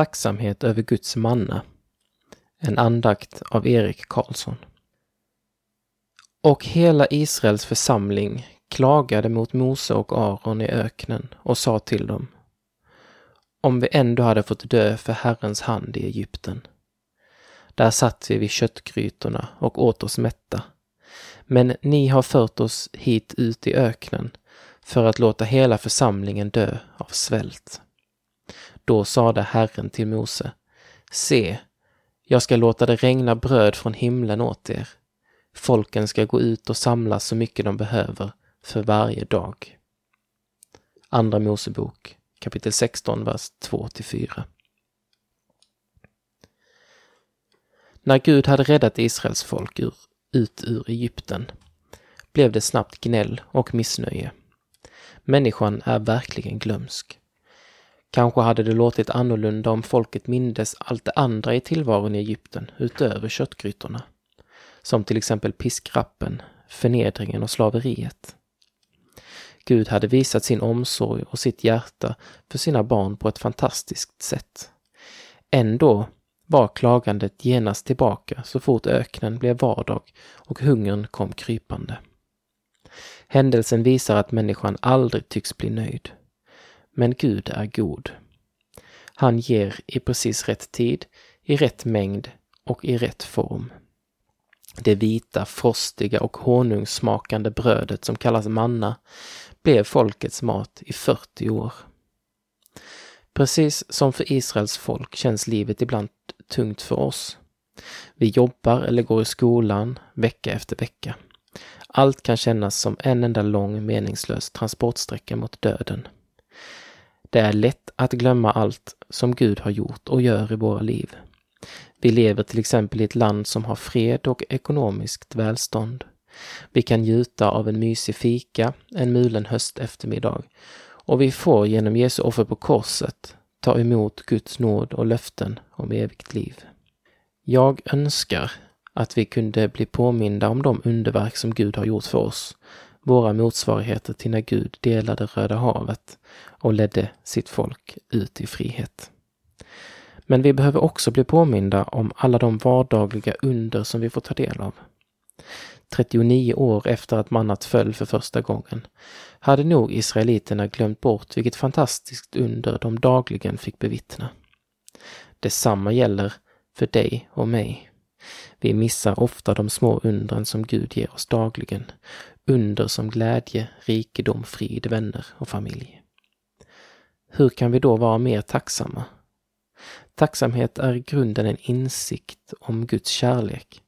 Tacksamhet över Guds manna. En andakt av Erik Karlsson. Och hela Israels församling klagade mot Mose och Aron i öknen och sa till dem Om vi ändå hade fått dö för Herrens hand i Egypten. Där satt vi vid köttgrytorna och åt oss mätta. Men ni har fört oss hit ut i öknen för att låta hela församlingen dö av svält. Då sade Herren till Mose, Se, jag ska låta det regna bröd från himlen åt er. Folken ska gå ut och samla så mycket de behöver för varje dag. Andra Mosebok kapitel 16, vers 2-4. När Gud hade räddat Israels folk ur, ut ur Egypten blev det snabbt gnäll och missnöje. Människan är verkligen glömsk. Kanske hade det låtit annorlunda om folket mindes allt det andra i tillvaron i Egypten utöver köttgrytorna. Som till exempel piskrappen, förnedringen och slaveriet. Gud hade visat sin omsorg och sitt hjärta för sina barn på ett fantastiskt sätt. Ändå var klagandet genast tillbaka så fort öknen blev vardag och hungern kom krypande. Händelsen visar att människan aldrig tycks bli nöjd. Men Gud är god. Han ger i precis rätt tid, i rätt mängd och i rätt form. Det vita, frostiga och honungssmakande brödet som kallas manna blev folkets mat i 40 år. Precis som för Israels folk känns livet ibland tungt för oss. Vi jobbar eller går i skolan vecka efter vecka. Allt kan kännas som en enda lång meningslös transportsträcka mot döden. Det är lätt att glömma allt som Gud har gjort och gör i våra liv. Vi lever till exempel i ett land som har fred och ekonomiskt välstånd. Vi kan njuta av en mysig fika en mulen höst eftermiddag och vi får genom Jesu offer på korset ta emot Guds nåd och löften om evigt liv. Jag önskar att vi kunde bli påminda om de underverk som Gud har gjort för oss, våra motsvarigheter till när Gud delade Röda havet och ledde sitt folk ut i frihet. Men vi behöver också bli påminda om alla de vardagliga under som vi får ta del av. 39 år efter att mannat föll för första gången, hade nog israeliterna glömt bort vilket fantastiskt under de dagligen fick bevittna. Detsamma gäller för dig och mig. Vi missar ofta de små undren som Gud ger oss dagligen. Under som glädje, rikedom, frid, vänner och familj. Hur kan vi då vara mer tacksamma? Tacksamhet är i grunden en insikt om Guds kärlek.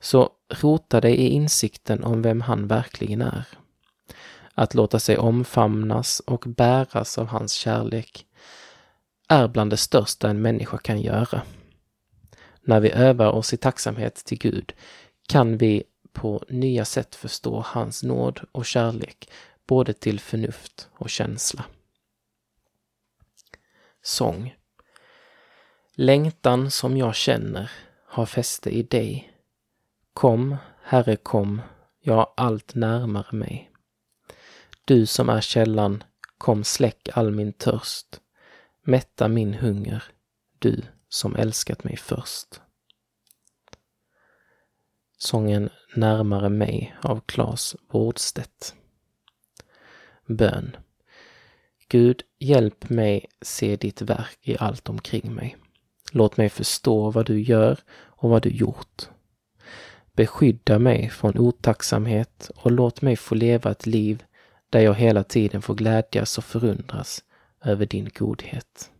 Så rota dig i insikten om vem han verkligen är. Att låta sig omfamnas och bäras av hans kärlek är bland det största en människa kan göra. När vi övar oss i tacksamhet till Gud kan vi på nya sätt förstå hans nåd och kärlek både till förnuft och känsla. Sång Längtan som jag känner har fäste i dig. Kom, Herre, kom, ja, allt närmare mig. Du som är källan, kom släck all min törst. Mätta min hunger, du som älskat mig först. Sången Närmare mig av Claes Wårdstedt. Bön. Gud, hjälp mig se ditt verk i allt omkring mig. Låt mig förstå vad du gör och vad du gjort. Beskydda mig från otacksamhet och låt mig få leva ett liv där jag hela tiden får glädjas och förundras över din godhet.